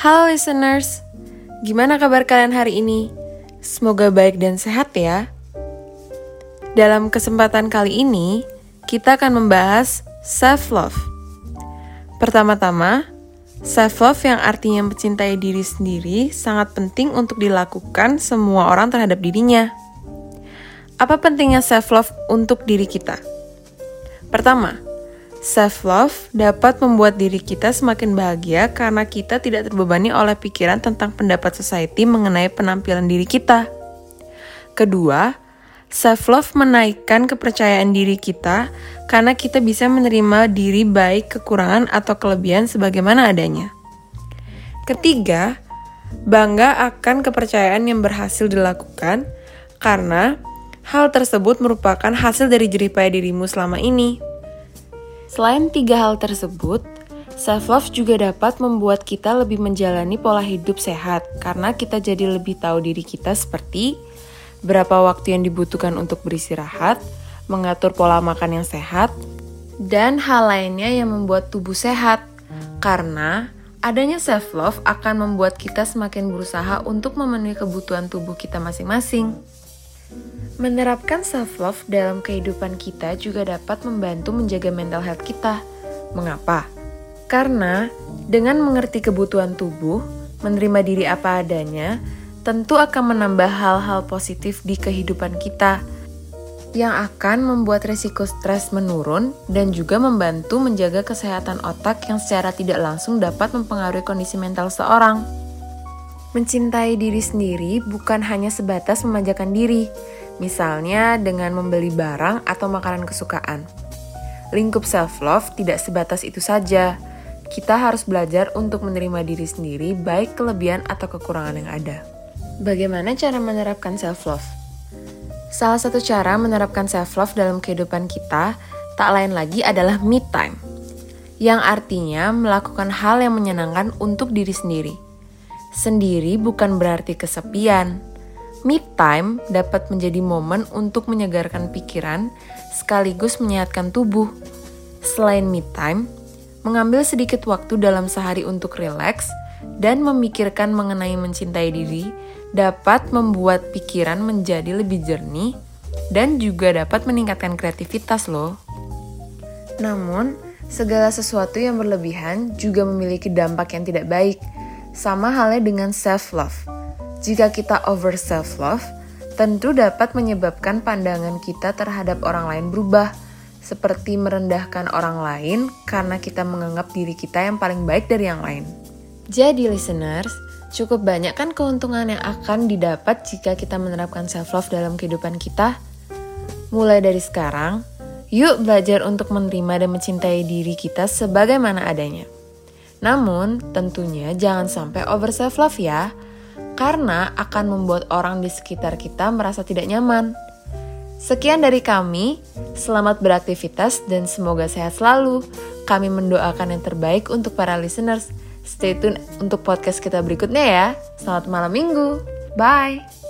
Halo listeners, gimana kabar kalian hari ini? Semoga baik dan sehat ya. Dalam kesempatan kali ini, kita akan membahas self-love. Pertama-tama, self-love yang artinya mencintai diri sendiri sangat penting untuk dilakukan semua orang terhadap dirinya. Apa pentingnya self-love untuk diri kita? Pertama, Self-love dapat membuat diri kita semakin bahagia karena kita tidak terbebani oleh pikiran tentang pendapat society mengenai penampilan diri kita. Kedua, self-love menaikkan kepercayaan diri kita karena kita bisa menerima diri baik kekurangan atau kelebihan sebagaimana adanya. Ketiga, bangga akan kepercayaan yang berhasil dilakukan karena hal tersebut merupakan hasil dari jeripaya dirimu selama ini. Selain tiga hal tersebut, self-love juga dapat membuat kita lebih menjalani pola hidup sehat karena kita jadi lebih tahu diri kita seperti berapa waktu yang dibutuhkan untuk beristirahat, mengatur pola makan yang sehat, dan hal lainnya yang membuat tubuh sehat. Karena adanya self-love akan membuat kita semakin berusaha untuk memenuhi kebutuhan tubuh kita masing-masing. Menerapkan self-love dalam kehidupan kita juga dapat membantu menjaga mental health kita. Mengapa? Karena dengan mengerti kebutuhan tubuh, menerima diri apa adanya, tentu akan menambah hal-hal positif di kehidupan kita yang akan membuat resiko stres menurun dan juga membantu menjaga kesehatan otak yang secara tidak langsung dapat mempengaruhi kondisi mental seorang. Mencintai diri sendiri bukan hanya sebatas memanjakan diri, misalnya dengan membeli barang atau makanan kesukaan. Lingkup self-love tidak sebatas itu saja. Kita harus belajar untuk menerima diri sendiri, baik kelebihan atau kekurangan yang ada. Bagaimana cara menerapkan self-love? Salah satu cara menerapkan self-love dalam kehidupan kita tak lain lagi adalah me time, yang artinya melakukan hal yang menyenangkan untuk diri sendiri. Sendiri bukan berarti kesepian, Me time dapat menjadi momen untuk menyegarkan pikiran sekaligus menyehatkan tubuh. Selain me time, mengambil sedikit waktu dalam sehari untuk rileks dan memikirkan mengenai mencintai diri dapat membuat pikiran menjadi lebih jernih dan juga dapat meningkatkan kreativitas loh. Namun, segala sesuatu yang berlebihan juga memiliki dampak yang tidak baik, sama halnya dengan self-love jika kita over self-love, tentu dapat menyebabkan pandangan kita terhadap orang lain berubah, seperti merendahkan orang lain karena kita menganggap diri kita yang paling baik dari yang lain. Jadi listeners, cukup banyak kan keuntungan yang akan didapat jika kita menerapkan self-love dalam kehidupan kita? Mulai dari sekarang, yuk belajar untuk menerima dan mencintai diri kita sebagaimana adanya. Namun, tentunya jangan sampai over self-love ya, karena akan membuat orang di sekitar kita merasa tidak nyaman. Sekian dari kami, selamat beraktivitas dan semoga sehat selalu. Kami mendoakan yang terbaik untuk para listeners. Stay tune untuk podcast kita berikutnya ya. Selamat malam minggu. Bye.